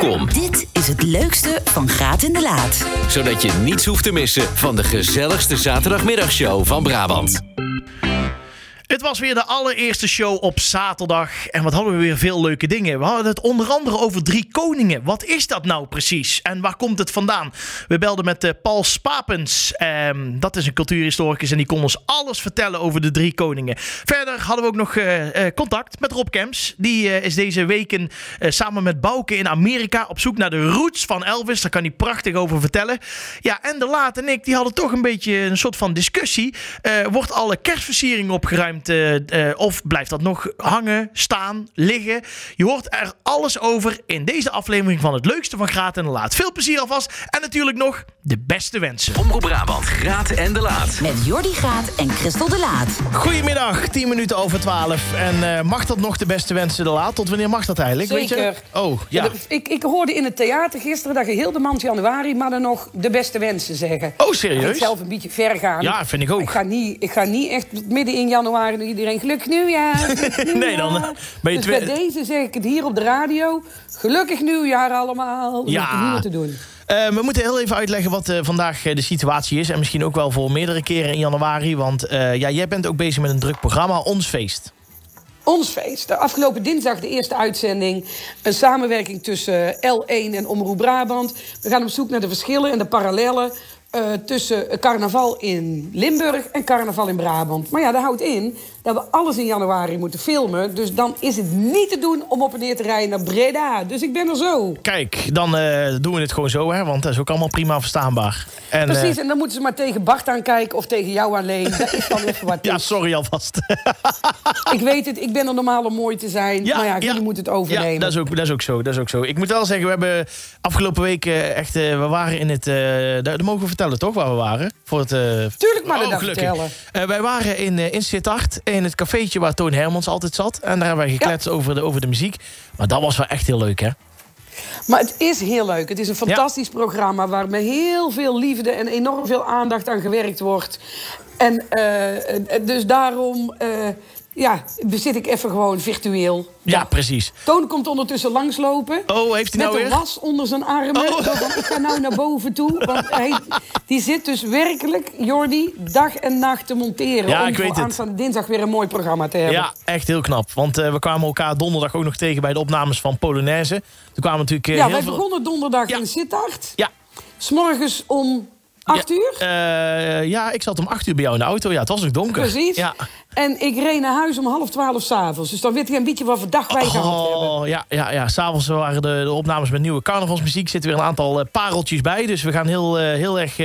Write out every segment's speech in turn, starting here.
Welkom, Dit is het leukste van Graat in de Laat. zodat je niets hoeft te missen van de gezelligste zaterdagmiddagshow van Brabant. Het was weer de allereerste show op zaterdag. En wat hadden we weer veel leuke dingen. We hadden het onder andere over drie koningen. Wat is dat nou precies? En waar komt het vandaan? We belden met eh, Paul Spapens. Ehm, dat is een cultuurhistoricus en die kon ons alles vertellen over de drie koningen. Verder hadden we ook nog eh, eh, contact met Rob Kemps. Die is deze weken samen met Bouke in Amerika op zoek naar de roots van Elvis. Daar kan hij prachtig over vertellen. Ja, en de Laat en ik die hadden toch een beetje een soort van discussie. Wordt alle kerstversiering opgeruimd? Eh, eh, of blijft dat nog hangen, staan, liggen? Je hoort er alles over in deze aflevering van het leukste van Graat en de Laat. Veel plezier alvast. En natuurlijk nog de beste wensen. Omroep Brabant, Graat en de Laat. Met Jordi Graat en Christel de Laat. Goedemiddag, 10 minuten over 12. En eh, mag dat nog de beste wensen de Laat? Tot wanneer mag dat eigenlijk? Weet Zeker. je? Oh, ja. Ik, ik hoorde in het theater gisteren dat je heel de maand januari... maar dan nog de beste wensen zeggen. Oh, Ik serieus? zelf een beetje ver gaan. Ja, vind ik ook. Ik ga niet, ik ga niet echt midden in januari naar iedereen gelukkig nieuwjaar. gelukkig Nee, dan, nieuwjaar." eh, ben je dus twee- bij deze zeg ik het hier op de radio. Gelukkig nieuwjaar allemaal. Ja. Meer te doen. Eh, we moeten heel even uitleggen wat eh, vandaag de situatie is. En misschien ook wel voor meerdere keren in januari. Want ja, jij bent ook bezig met een druk programma, Ons Feest. Ons feest. De afgelopen dinsdag de eerste uitzending. Een samenwerking tussen L1 en Omroep Brabant. We gaan op zoek naar de verschillen en de parallellen... eh, tussen carnaval in Limburg en carnaval in Brabant. Maar ja, dat houdt in dat we alles in januari moeten filmen. Dus dan is het niet te doen om op en neer te rijden naar Breda. Dus ik ben er zo. Kijk, dan eh, doen we het gewoon zo, hè? Want dat is ook allemaal prima verstaanbaar. En, eh, Precies, en dan moeten ze maar tegen Bart aankijken of tegen jou alleen. Dat is dan even wat. ja, sorry alvast. Ik weet het, ik ben er normaal om mooi te zijn. maar ja, jullie moeten het overnemen. Ja, dat is, ook, dat, is ook zo, dat is ook zo. Ik moet wel zeggen, we hebben afgelopen week eh, echt... eh, we waren in het... eh dat, mogen we vertellen, toch, waar we waren? Voor het, eh, Tuurlijk je oh, dat gelukkig. vertellen. Eh, wij waren in, eh in Sittard, in het cafeetje waar Toon Hermans altijd zat. En daar hebben wij gekletst over, de, over de muziek. Maar dat was wel echt heel leuk, hè? Maar het is heel leuk. Het is een fantastisch programma waar met heel veel liefde en enorm veel aandacht aan gewerkt wordt. En eh, eh, dus daarom eh, ja, bezit ik even gewoon virtueel. Ja, precies. Toon komt ondertussen langslopen. Oh, heeft hij Met nou een weer? was onder zijn armen. Oh. Van, ik ga nou naar boven toe. Want hij, die zit dus werkelijk, Jordi, dag en nacht te monteren. Ja, om ik weet aanstaande dinsdag weer een mooi programma te hebben. Ja, echt heel knap. Want eh, we kwamen elkaar donderdag ook nog tegen bij de opnames van Polonaise. Toen kwamen natuurlijk eh, Ja, heel wij veel... begonnen donderdag Ja. in Sittard. Ja. S'morgens om acht Ja, uur. eh, ja, ik zat om acht uur bij jou in de auto. Ja, het was nog donker. Precies. Ja. En ik reed naar huis om half twaalf s'avonds. Dus dan weet je een beetje wat voor dag wij hebben. Oh, ja, ja, ja. S'avonds waren de, de opnames met nieuwe carnavalsmuziek. Er zitten weer een aantal eh, pareltjes bij. Dus we gaan heel, eh, heel erg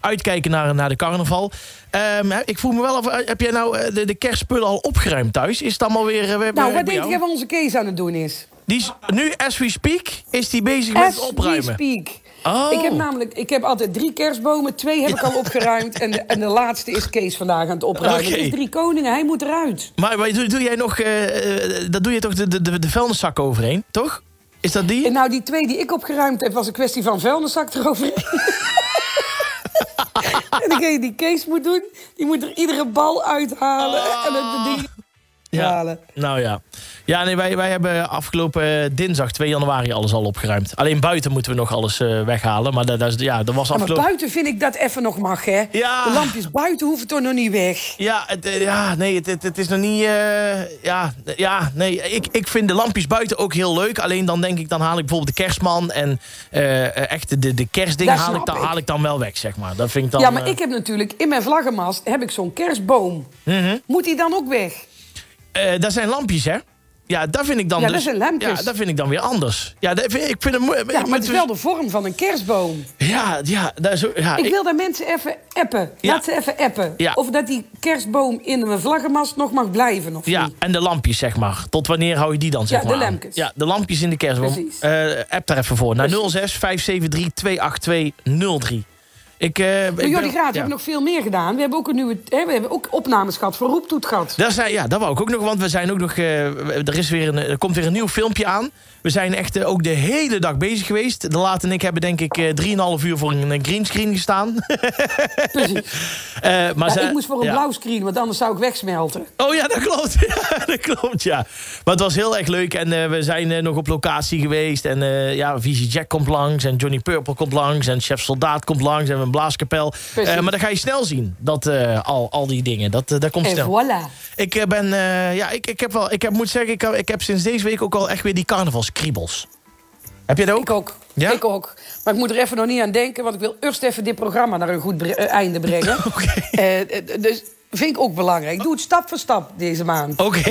uitkijken naar, naar de carnaval. Ehm, ik vroeg me wel af, heb jij nou de, de kerstspullen al opgeruimd thuis? Is het allemaal weer... Nou, wat denk je wat onze Kees aan het doen is? Die is, nu, as we speak, is die bezig met As het we opruimen. speak. Oh. Ik heb namelijk ik heb altijd drie kerstbomen. Twee heb ik al opgeruimd. En de, en de laatste is Kees vandaag aan het opruimen. Is drie koningen, hij moet eruit. Maar, maar doe, doe jij nog... eh, eh, dat doe je toch de, de, de, vuilniszak overheen, toch? Is dat die? En nou, die twee die ik opgeruimd heb, was een kwestie van vuilniszak eroverheen. en degene die Kees moet doen, die moet er iedere bal uithalen. En het ding halen. Nou ja. Ja, nee, wij, wij hebben afgelopen eh, dinsdag 2 januari alles al opgeruimd. Alleen buiten moeten we nog alles eh, weghalen. Maar dat, dat, is, ja, dat was Ja, maar buiten vind ik dat even nog mag, hè? Ja. De lampjes buiten hoeven toch nog niet weg. Ja, het, eh, ja, nee, het, het, het is nog niet... ja, ja, nee, ik, ik vind de lampjes buiten ook heel leuk. Alleen dan denk ik, dan haal ik bijvoorbeeld de kerstman... en eh, echt de, de kerstdingen haal ik, dan, ik. haal ik dan wel weg, zeg maar. Dat vind ik dan... ja, maar ik heb natuurlijk in mijn vlaggenmast heb ik zo'n kerstboom. Mhm. Moet die dan ook weg? Eh, dat zijn lampjes, hè? Ja, dat vind ik dan Ja, dus... dat zijn lampjes. Ja, dat vind ik dan weer anders. Ja, dat vind, ik vind het mooi. Ja, maar het is wel de vorm van een kerstboom. Ja, ja, is ook- ja, Ik ik- wil dat mensen even appen. Ja. Laat ze even appen. Ja. Of dat die kerstboom in mijn vlaggenmast nog mag blijven of Ja, niet. en de lampjes, zeg maar. Tot wanneer hou je die dan, zeg Ja, maar? de lampjes. Ja, de lampjes in de kerstboom. Precies. Eh, app daar even voor. Naar Precies. 06 573 282 03. Ik, ik Maar Jordi ben- Graat, we ja. hebben nog veel meer gedaan. We hebben ook, een nieuwe, hè, we hebben ook opnames gehad voor Roeptoet gehad. Dat, zijn, ja, dat wou ik ook nog, want we zijn ook nog, eh, er, is weer een, er komt weer een nieuw filmpje aan. We zijn echt eh, ook de hele dag bezig geweest. De Laat en ik hebben denk ik eh, 3,5 uur voor een greenscreen gestaan. Precies. Maar Ja, ik moest voor een ja. blauw screen, want anders zou ik wegsmelten. Oh ja, dat klopt. Dat klopt, ja. Maar het was heel erg leuk. En we zijn nog op locatie geweest. En ja, Visie Jack komt langs. En Johnny Purple komt langs. En Chef Soldaat komt langs. En een blaaskapel. Eh, maar dan ga je snel zien. Dat, eh, al, al die dingen. Dat, eh, dat komt En snel. voilà. Ik ben, ja, ik, ik heb wel, ik heb, moet zeggen, ik, heb- ik heb sinds deze week ook al echt weer die carnavalskriebels. Heb jij dat ook? Ik ook. Ja? Ik ook. Maar ik moet er even nog niet aan denken, want ik wil eerst even dit programma naar een goed einde brengen. Oké. Dus vind ik ook belangrijk. Ik doe het stap voor stap deze maand. Oké.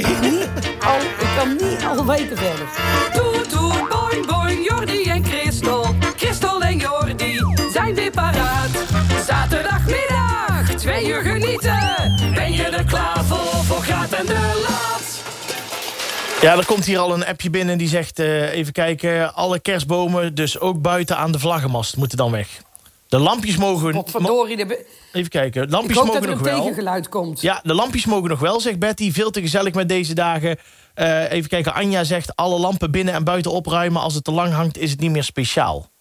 Al, ik kan niet al weken verder. Toet, zijn weer paraat. Zaterdagmiddag, twee uur genieten. Ben je er klaar voor, voor Graat en de Laat? Ja, er komt hier al een appje binnen die zegt, eh, even kijken, alle kerstbomen, dus ook buiten aan de vlaggenmast, moeten dan weg. De lampjes mogen... Wat verdorie. de Even kijken, Ik lampjes hoop dat mogen er nog een wel. tegengeluid komt. Ja, de lampjes mogen nog wel, zegt Betty. Veel te gezellig met deze dagen. Eh, even kijken, Anja zegt... alle lampen binnen en buiten opruimen. Als het te lang hangt, is het niet meer speciaal.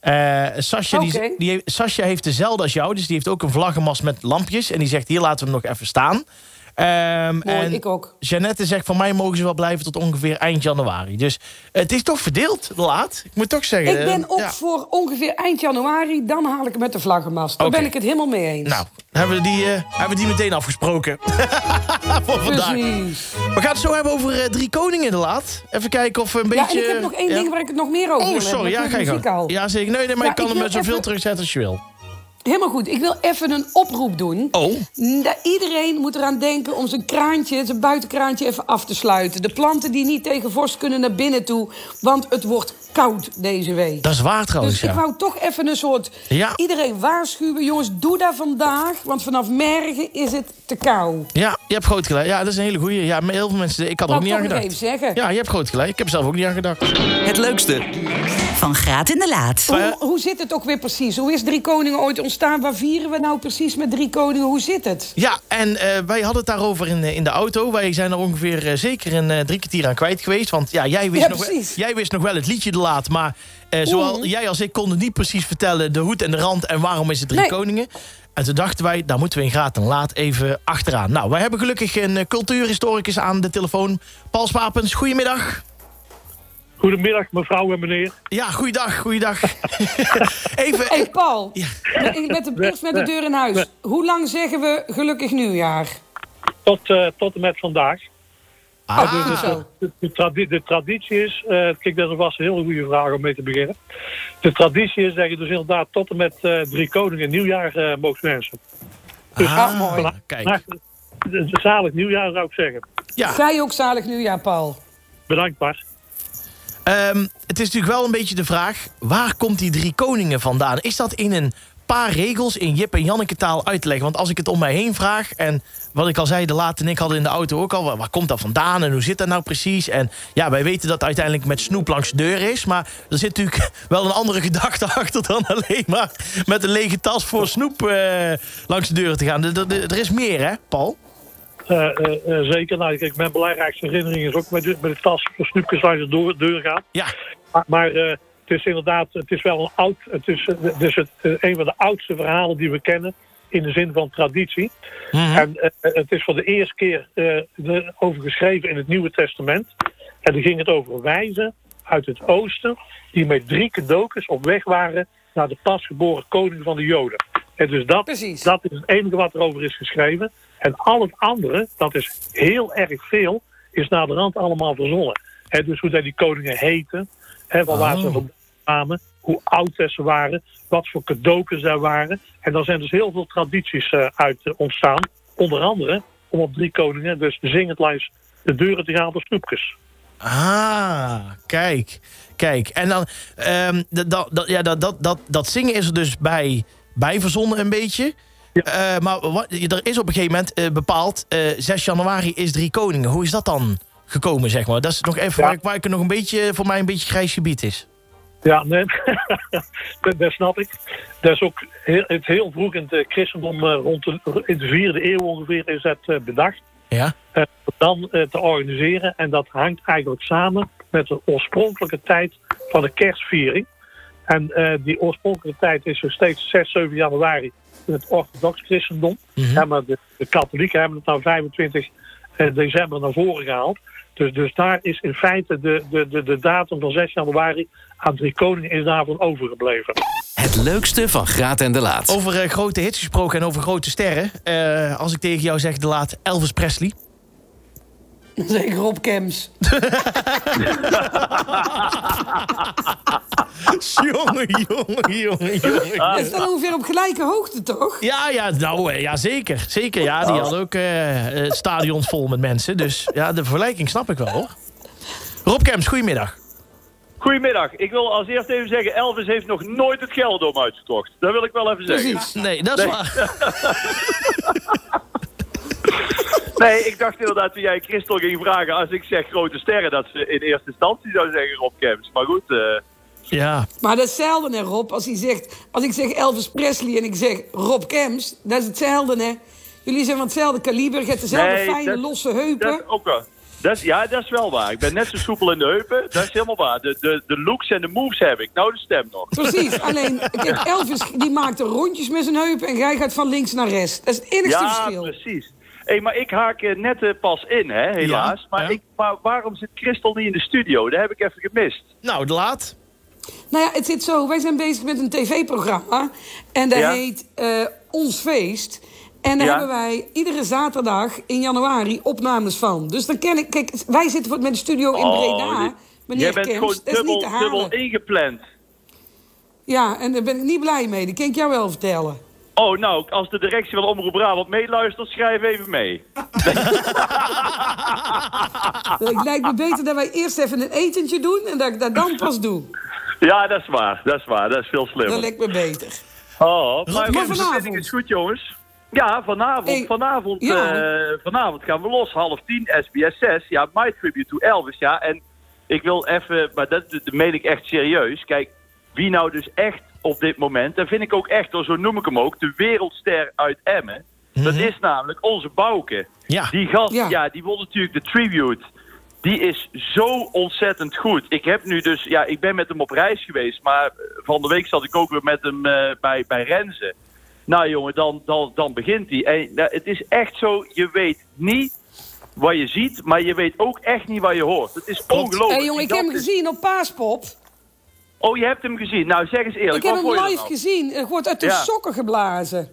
Eh Sascha, die, Sascha heeft dezelfde als jou. Dus die heeft ook een vlaggenmast met lampjes. En die zegt, hier laten we hem nog even staan. Mooi, en ik ook. Jeannette zegt, van mij mogen ze wel blijven tot ongeveer eind januari. Dus het is toch verdeeld, laat. Ik moet toch zeggen... Ik ben eh, ook ja. voor ongeveer eind januari. Dan haal ik het met de vlaggenmast. Daar ben ik het helemaal mee eens. Nou, hebben we die, eh, hebben we die meteen afgesproken. voor vandaag. Precies. We gaan het zo hebben over eh, Drie Koningen de laat. Even kijken of we een beetje... Ja, en ik heb nog één ja. ding waar ik het nog meer over Oh, wil sorry. Ja, ga je. Ja, zeker. Nee, nee maar ik kan hem zoveel even- terugzetten als je wil. Helemaal goed. Ik wil even een oproep doen. Oh. Iedereen moet eraan denken om zijn kraantje, zijn buitenkraantje even af te sluiten. De planten die niet tegen vorst kunnen naar binnen toe, want het wordt koud deze week. Dat is waar trouwens, Dus ik wou toch even een soort... Ja. Iedereen waarschuwen. Jongens, doe dat vandaag. Want vanaf morgen is het te kou. Ja, je hebt groot gelijk. Ja, dat is een hele goeie. Ja, maar heel veel mensen... Ik had er ook niet ik aan gedacht. even zeggen. Ja, je hebt groot gelijk. Ik heb er zelf ook niet aan gedacht. Het leukste, Van Graat in de Laat. Hoe, hoe zit het ook weer precies? Hoe is Drie Koningen ooit ontstaan? Waar vieren we nou precies met Drie Koningen? Hoe zit het? Ja, en eh, wij hadden het daarover in, eh, in de auto. Wij zijn er ongeveer eh, zeker een eh, drie kwartier aan kwijt geweest. Want ja, jij wist, Ja, nog, wel, precies. jij wist nog wel het liedje de laat. Maar eh, zowel jij als ik konden niet precies vertellen... de hoed en de rand en waarom is het Drie Nee. Koningen. En toen dachten wij, daar moeten we in Graat en Laat even achteraan. Nou, wij hebben gelukkig een cultuurhistoricus aan de telefoon. Paul Spapens, goedemiddag. Goedemiddag, mevrouw en meneer. Ja, goeiedag, goeiedag. even... Hey, Paul. Ja. Met, de, eerst met de deur in huis. Hoe lang zeggen we gelukkig nieuwjaar? Tot, eh, tot en met vandaag. Ah, Goed zo. De, de, tradi- de traditie is, eh kijk, dat was een hele goede vraag om mee te beginnen. De traditie is dat je dus inderdaad tot en met eh, drie koningen nieuwjaar mogen wensen. ah, mooi. Kijk, Maar, een zalig nieuwjaar zou ik zeggen. ja. Je ook zalig nieuwjaar, Paul? Bedankt, Bart. Ehm, het is natuurlijk wel een beetje de vraag... waar komt die drie koningen vandaan? Is dat in een paar regels in Jip en Janneke taal uit te leggen? Want als ik het om mij heen vraag... en wat ik al zei, de Laat en ik hadden in de auto ook al... waar, komt dat vandaan en hoe zit dat nou precies? En ja, wij weten dat uiteindelijk met snoep langs de deur is... maar er zit natuurlijk wel een andere gedachte achter... dan alleen maar met een lege tas voor snoep eh, langs de deur te gaan. Er- er er is meer, hè, Paul? Eh, eh, eh, zeker. Nou, kijk, mijn belangrijkste herinnering is ook met de, met de tas voor snoepjes langs de deur, deur gaan. Ja, Maar, maar eh, het is inderdaad, het is wel een oud, het is, het is het, een van de oudste verhalen die we kennen in de zin van traditie. Mhm. En eh, het is voor de eerste keer eh, de- over geschreven in het Nieuwe Testament. En dan ging het over wijzen uit het oosten die met drie cadeautjes op weg waren naar de pasgeboren koning van de Joden. En dus dat, Precies. dat is het enige wat erover is geschreven. En al het andere, dat is heel erg veel, is naar de rand allemaal verzonnen. Dus hoe dat die koningen heten, van waar ze Oh. vandaan kwamen, hoe oud ze waren, wat voor cadeautjes daar waren. En daar zijn dus heel veel tradities eh, uit eh, ontstaan. Onder andere om op drie koningen, dus zingend langs de deuren te gaan voor snoepjes. Ah, kijk. Kijk. En dan, ehm, dat- ja, dat, dat, dat, dat zingen is er dus bij, bij verzonnen een beetje. Ja. Eh, maar wat, er is op een gegeven moment eh, bepaald, eh 6 januari is Drie Koningen. Hoe is dat dan gekomen, zeg maar? Dat is nog even Ja. waar, ik, waar ik nog een beetje, voor mij een beetje grijs gebied is. Ja, nee, dat, snap ik. Dat is ook heel, het heel vroeg in het eh, christendom, eh, rond de, in de vierde eeuw ongeveer, is dat eh, bedacht. Ja? eh, dan eh, te organiseren. En dat hangt eigenlijk samen met de oorspronkelijke tijd van de kerstviering. En eh, die oorspronkelijke tijd is zo steeds 6, 7 januari het orthodox christendom. Ja, maar de, de katholieken hebben het nou 25 eh, december naar voren gehaald. Dus, dus daar is in feite de, de, de, de datum van 6 januari aan drie koningen is daarvan overgebleven. Het leukste van Graat en de Laat. Over eh, grote hits gesproken en over grote sterren. Eh, als ik tegen jou zeg de laat Elvis Presley. Zeker Rob Kems. jongen, jongen, jongen, jongen. Dat is dan ongeveer op gelijke hoogte, toch? Ja, ja, nou, eh, ja zeker. Zeker, ja. Die hadden ook eh, eh, stadions vol met mensen. Dus ja, de vergelijking snap ik wel, hoor. Rob Kems, goedemiddag. Goedemiddag. Ik wil als eerst even zeggen, Elvis heeft nog nooit het Gelderdoom uitgekocht. Dat wil ik wel even zeggen. Precies. Nee, dat is Nee. waar. Nee, ik dacht inderdaad toen jij Christel ging vragen, als ik zeg grote sterren, dat ze in eerste instantie zou zeggen Rob Kemps. Maar goed, eh, Ja, Maar dat is hetzelfde, hè, Rob. Als, hij zegt, als ik zeg Elvis Presley en ik zeg Rob Kems, dat is hetzelfde, hè. Jullie zijn van hetzelfde kaliber, je hebt dezelfde Nee, fijne, dat- losse dat heupen. is ook wel. Dat is, ja, dat is wel waar. Ik ben net zo soepel in de heupen. Dat is helemaal waar. De, de, de looks en de moves heb ik. Nou, de stem nog. Precies, alleen kijk, Elvis die maakt er rondjes met zijn heupen en jij gaat van links naar rechts. Dat is het enigste Ja, verschil. precies. Hé, maar ik haak eh, net eh, pas in, hè, helaas. Ja, maar, ja. Ik, maar waarom zit Christel niet in de studio? Dat heb ik even gemist. nou, de laat. Nou ja, het zit zo. Wij zijn bezig met een tv-programma. En dat Ja. heet eh, Ons Feest. En daar Ja. hebben wij iedere zaterdag in januari opnames van. Dus dan ken ik... Kijk, wij zitten met een studio in Breda. Oh, dit- Meneer Jij bent Kemps, gewoon dat is niet dubbel, te halen. dubbel ingepland. Ja, en daar ben ik niet blij mee. Dat kan ik jou wel vertellen. Oh, nou, als de directie van Omroep Brabant meeluistert, schrijf even mee. Het lijkt me beter dat wij eerst even een etentje doen... en dat ik dat dan pas doe. Ja, dat is waar. Dat is waar. Dat is veel Dat slimmer. lijkt me beter. Oh, maar, maar vanavond? is goed, jongens. Ja, vanavond. Hey, vanavond, ja. eh, vanavond gaan we los. Half tien, SBS 6. Ja, My Tribute to Elvis. Ja, en ik wil even, maar dat, dat meen ik echt serieus. Kijk, wie nou dus echt op dit moment, en vind ik ook echt, zo noem ik hem ook, de wereldster uit Emmen. Dat is namelijk onze Bouke. Ja. Die gast, Ja. ja. die won natuurlijk de tribute. Die is zo ontzettend goed. Ik heb nu dus, ja, ik ben met hem op reis geweest, maar eh, van de week zat ik ook weer met hem eh, bij, bij Renze. Nou jongen, dan, dan, dan begint hij. En nou, het is echt zo, je weet niet wat je ziet, maar je weet ook echt niet wat je hoort. Het is ongelooflijk. Hé hey, jongen, ik heb hem gezien op Paaspop. Oh, je hebt hem gezien. Nou, zeg eens eerlijk. Ik heb hem live gezien. Er wordt uit de Ja. sokken geblazen.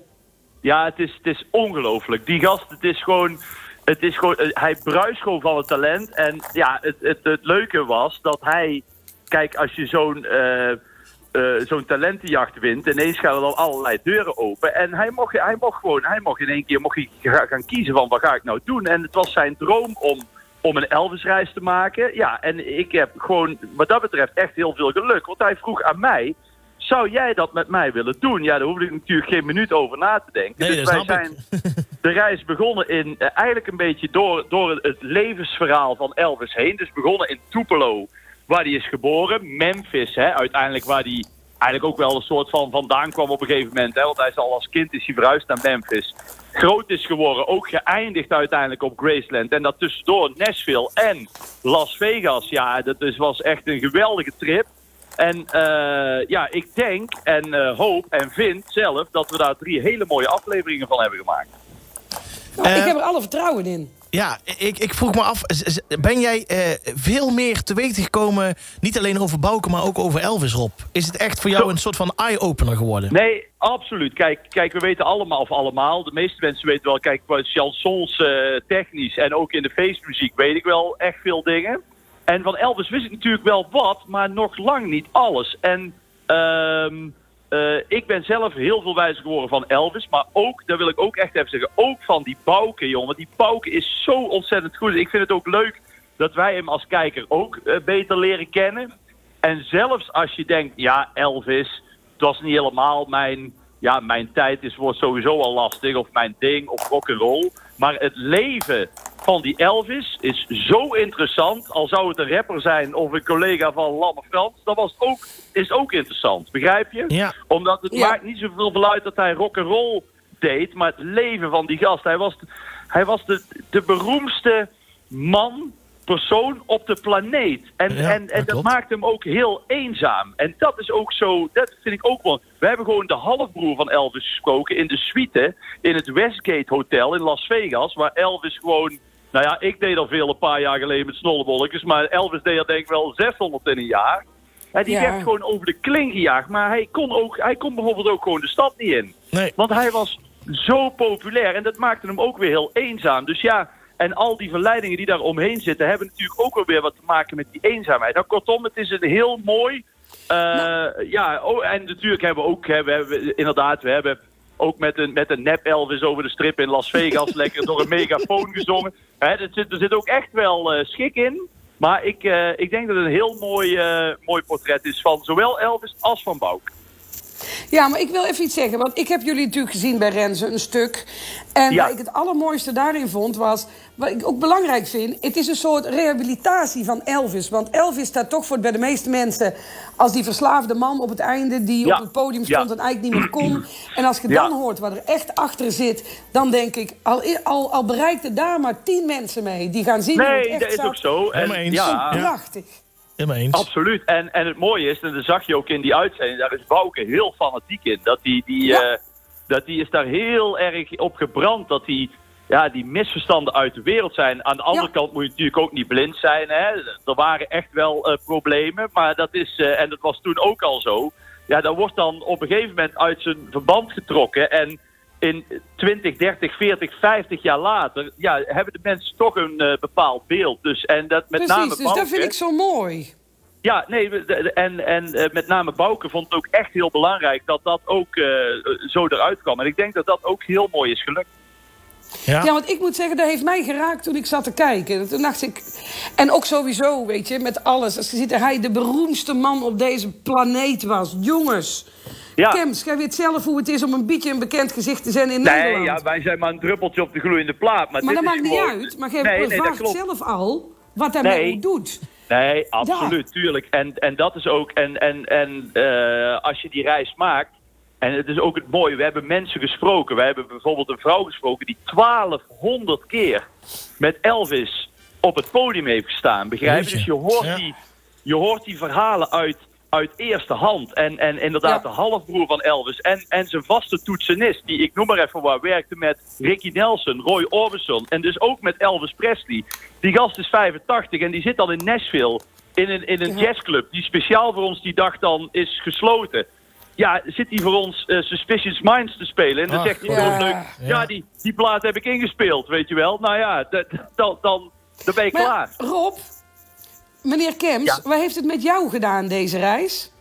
Ja, het is, het is ongelooflijk. Die gast, het is gewoon... Het is gewoon eh, hij bruist gewoon van het talent. En ja, het, het, het leuke was dat hij... Kijk, als je zo'n eh, eh, zo'n talentenjacht wint... ineens gaan er dan allerlei deuren open. En hij mocht, hij mocht gewoon... Hij mocht in één keer mocht hij ga- gaan kiezen van wat ga ik nou doen. En het was zijn droom om, om een Elvis-reis te maken. Ja, en ik heb gewoon wat dat betreft echt heel veel geluk. Want hij vroeg aan mij... Zou jij dat met mij willen doen? Ja, daar hoefde ik natuurlijk geen minuut over na te denken. Nee, dus wij zijn de reis begonnen in eh, eigenlijk een beetje door, door het, het levensverhaal van Elvis heen. Dus begonnen in Tupelo, waar hij is geboren. Memphis, hè, uiteindelijk waar hij eigenlijk ook wel een soort van vandaan kwam op een gegeven moment. Hè, want hij is al als kind is hij verhuisd naar Memphis. Groot is geworden, ook geëindigd uiteindelijk op Graceland. En dat tussendoor Nashville en Las Vegas. Ja, dat is, was echt een geweldige trip. En eh, ja, ik denk en eh, hoop en vind zelf dat we daar drie hele mooie afleveringen van hebben gemaakt. Nou, Eh, ik heb er alle vertrouwen in. Ja, ik, ik vroeg me af, ben jij eh, veel meer te weten gekomen... niet alleen over Bouke, maar ook over Elvis, Rob? Is het echt voor jou een soort van eye-opener geworden? Nee, absoluut. Kijk, kijk, we weten allemaal, of allemaal, de meeste mensen weten wel, kijk, qua chansons eh, technisch en ook in de feestmuziek weet ik wel echt veel dingen. En van Elvis wist ik natuurlijk wel wat, maar nog lang niet alles. En ehm, eh, ik ben zelf heel veel wijzer geworden van Elvis, maar ook, daar wil ik ook echt even zeggen, ook van die Bouke, jongen. Die Bouke is zo ontzettend goed. Ik vind het ook leuk dat wij hem als kijker ook eh, beter leren kennen. En zelfs als je denkt, ja, Elvis, het was niet helemaal mijn, ja, mijn tijd is, wordt sowieso al lastig, of mijn ding, of rock'n'roll. Maar het leven van die Elvis is zo interessant. Al zou het een rapper zijn of een collega van Lamme Frans, dat was het ook, is ook interessant. Begrijp je? Ja. Omdat het Ja. maakt niet zoveel uit dat hij rock and roll deed, maar het leven van die gast. Hij was, hij was de, de beroemdste man, persoon op de planeet. En, Ja, en, dat en dat maakt hem ook heel eenzaam. En dat is ook zo, dat vind ik ook wel. We hebben gewoon de halfbroer van Elvis gesproken in de suite in het Westgate Hotel in Las Vegas, waar Elvis gewoon. Nou ja, ik deed al veel een paar jaar geleden met snollebolletjes, maar Elvis deed er denk ik wel 600 in een jaar. En die Ja. werd gewoon over de kling gejaagd, maar hij kon, ook, hij kon bijvoorbeeld ook gewoon de stad niet in. Nee. Want hij was zo populair en dat maakte hem ook weer heel eenzaam. Dus ja, en al die verleidingen die daar omheen zitten... hebben natuurlijk ook wel weer wat te maken met die eenzaamheid. Nou, kortom, het is een heel mooi... eh, Ja, oh, en natuurlijk hebben we ook... hè, We hebben, inderdaad, we hebben ook met een, met een nep Elvis over de strip in Las Vegas... lekker door een megafoon gezongen. Hè, er, zit, er zit ook echt wel eh, schik in. Maar ik, eh, ik denk dat het een heel mooi, mooi portret is van zowel Elvis als van Bouk. Ja, maar ik wil even iets zeggen. Want ik heb jullie natuurlijk gezien bij Renze een stuk. En Ja. wat ik het allermooiste daarin vond was... Wat ik ook belangrijk vind... Het is een soort rehabilitatie van Elvis. Want Elvis staat toch voor bij de meeste mensen... als die verslaafde man op het einde... die Ja. op het podium stond Ja. en eigenlijk niet meer kon. En als je Ja. dan hoort wat er echt achter zit... dan denk ik, al, al, al bereikte daar maar tien mensen mee... die gaan zien hoe het Nee, echt dat is ook zo. En, Helemaal eens. ja, Ja. Prachtig. Helemaal eens. Absoluut. En, en het mooie is, en dat zag je ook in die uitzending, daar is Bouke heel fanatiek in. Dat die, die, Ja. eh, dat die is daar heel erg op gebrand. Dat die, ja, die misverstanden uit de wereld zijn. Aan de andere Ja. kant moet je natuurlijk ook niet blind zijn. Hè? Er waren echt wel eh, problemen. Maar dat is, eh, en dat was toen ook al zo. Ja, dat wordt dan op een gegeven moment uit zijn verband getrokken. En in 20, 30, 40, 50 jaar later ja, hebben de mensen toch een eh, bepaald beeld. Dus, en dat met name Precies, dus dat vind ik zo mooi. ja, nee, en, en eh, met name Bouke vond het ook echt heel belangrijk dat dat ook eh, zo eruit kwam. En ik denk dat dat ook heel mooi is gelukt. Ja. Ja, want ik moet zeggen, dat heeft mij geraakt toen ik zat te kijken. Toen dacht ik... En ook sowieso, weet je, met alles. Als je ziet dat hij de beroemdste man op deze planeet was. Jongens. Ja. Kems, jij weet zelf hoe het is om een beetje een bekend gezicht te zijn in Nee, Nederland. ja, wij zijn maar een druppeltje op de gloeiende plaat. Maar, maar dat maakt niet uit. Maar jij nee, nee, ervaart zelf al wat hij Nee. u doet. Nee, absoluut, tuurlijk. En, en dat is ook, en, en, en eh, als je die reis maakt, en het is ook het mooie, we hebben mensen gesproken. We hebben bijvoorbeeld een vrouw gesproken die 1200 keer met Elvis op het podium heeft gestaan. Begrijp je? Dus je hoort, Ja. die, je hoort die verhalen uit, uit eerste hand. En, en inderdaad, Ja. de halfbroer van Elvis. En, en zijn vaste toetsenist, die ik noem maar even waar, werkte met Ricky Nelson, Roy Orbison. En dus ook met Elvis Presley. Die gast is 85 en die zit dan in Nashville. In een, in een Ja. jazzclub die speciaal voor ons die dag dan is gesloten. Ja, zit hij voor ons eh, Suspicious Minds te spelen. En dan Ach, zegt hij ja. heel leuk, ja, die, die plaat heb ik ingespeeld, weet je wel. Nou ja, dat- dan, dan, dan ben je Maar klaar. Rob, meneer Kems, Ja. wat heeft het met jou gedaan, deze reis?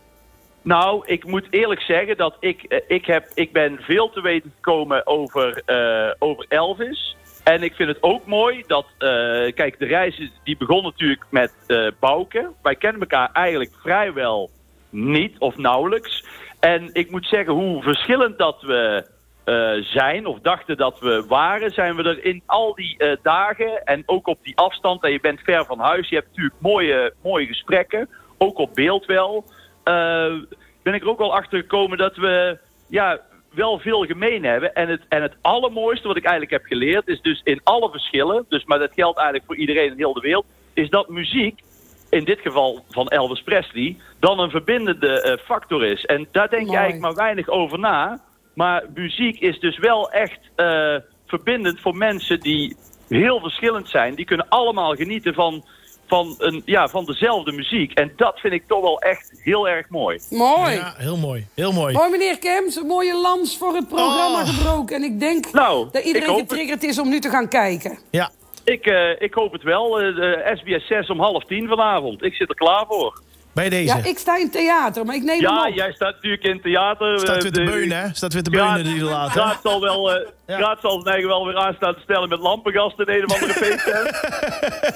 Nou, ik moet eerlijk zeggen dat ik, eh, ik, heb, ik ben veel te weten gekomen over, eh, over Elvis. En ik vind het ook mooi dat, eh, kijk, de reis is- die begon natuurlijk met eh Bouke. Wij kennen elkaar eigenlijk vrijwel niet of nauwelijks. En ik moet zeggen, hoe verschillend dat we eh, zijn of dachten dat we waren, zijn we er in al die eh, dagen en ook op die afstand. En je bent ver van huis. Je hebt natuurlijk mooie, mooie gesprekken, ook op beeld wel. Eh, ben ik er ook wel achter gekomen dat we ja, wel veel gemeen hebben. En het, en het allermooiste wat ik eigenlijk heb geleerd is dus in alle verschillen, dus, maar dat geldt eigenlijk voor iedereen in heel de wereld, is dat muziek, in dit geval van Elvis Presley, dan een verbindende eh, factor is. En daar denk je Mooi. eigenlijk maar weinig over na. Maar muziek is dus wel echt eh, verbindend voor mensen die heel verschillend zijn. Die kunnen allemaal genieten van, van, een, ja, van dezelfde muziek. En dat vind ik toch wel echt heel erg mooi. Mooi. Ja, heel mooi. Heel mooi. Mooi, meneer Kems, een mooie lans voor het programma Oh. gebroken. En ik denk Nou, dat iedereen het. getriggerd is om nu te gaan kijken. Ja. Ik, eh, ik hoop het wel. Eh, de SBS 6 om half tien vanavond. Ik zit er klaar voor. Bij deze. Ja, ik sta in theater, maar ik neem Ja, hem op. jij staat natuurlijk in het theater. Staat Eh, weer te de- beunen, hè? Staat weer te beunen die later. Graat zal wel, eh Ja. Graat zal zijn eigen wel weer aan staan te stellen met lampengasten in een of andere feesttent.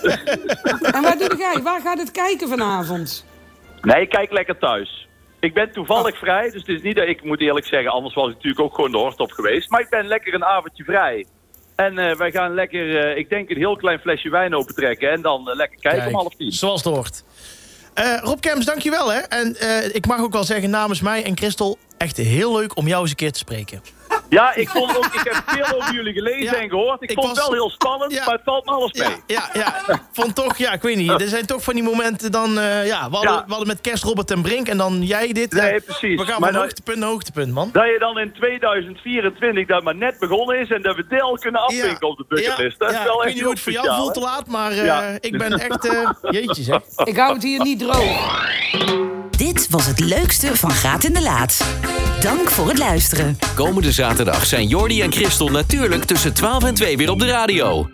En waar doe jij? Waar gaat het kijken vanavond? Nee, ik kijk lekker thuis. Ik ben toevallig vrij, dus het is niet dat ik moet eerlijk zeggen, anders was ik natuurlijk ook gewoon de hort op geweest. Maar ik ben lekker een avondje vrij. En eh, wij gaan lekker, eh, ik denk, een heel klein flesje wijn opentrekken. En dan eh, lekker kijken om half tien. Zoals het hoort. Rob Kems, dankjewel hè. En ik mag ook wel zeggen namens mij en Christel... echt heel leuk om jou eens een keer te spreken. Ja, ik, vond ook, ik heb veel over jullie gelezen Ja, en gehoord. Ik, ik vond was- het wel heel spannend, Ja. maar het valt me alles mee. Ja, ja, ja. Vond toch, ja, ik weet niet. Er zijn toch van die momenten dan... eh, ja, we hadden, Ja. we hadden met kerst Robert en Brink en dan jij dit. Nee, Ja, precies. We gaan Maar van hoogtepunt naar hoogtepunt, man. Dat je dan in 2024 dat maar net begonnen is en dat we al kunnen afvinken Ja. op de bucketlist. Ja, Dat is ja, wel ik echt weet niet hoe het voor jou voelt te hè? laat, maar eh, Ja. ik ben echt... eh jeetje zeg. Ik hou het hier niet droog. Dit was het leukste van Graat in de Laat. Dank voor het luisteren. Komende zaterdag zijn Jordi en Christel natuurlijk tussen 12 en 2 weer op de radio.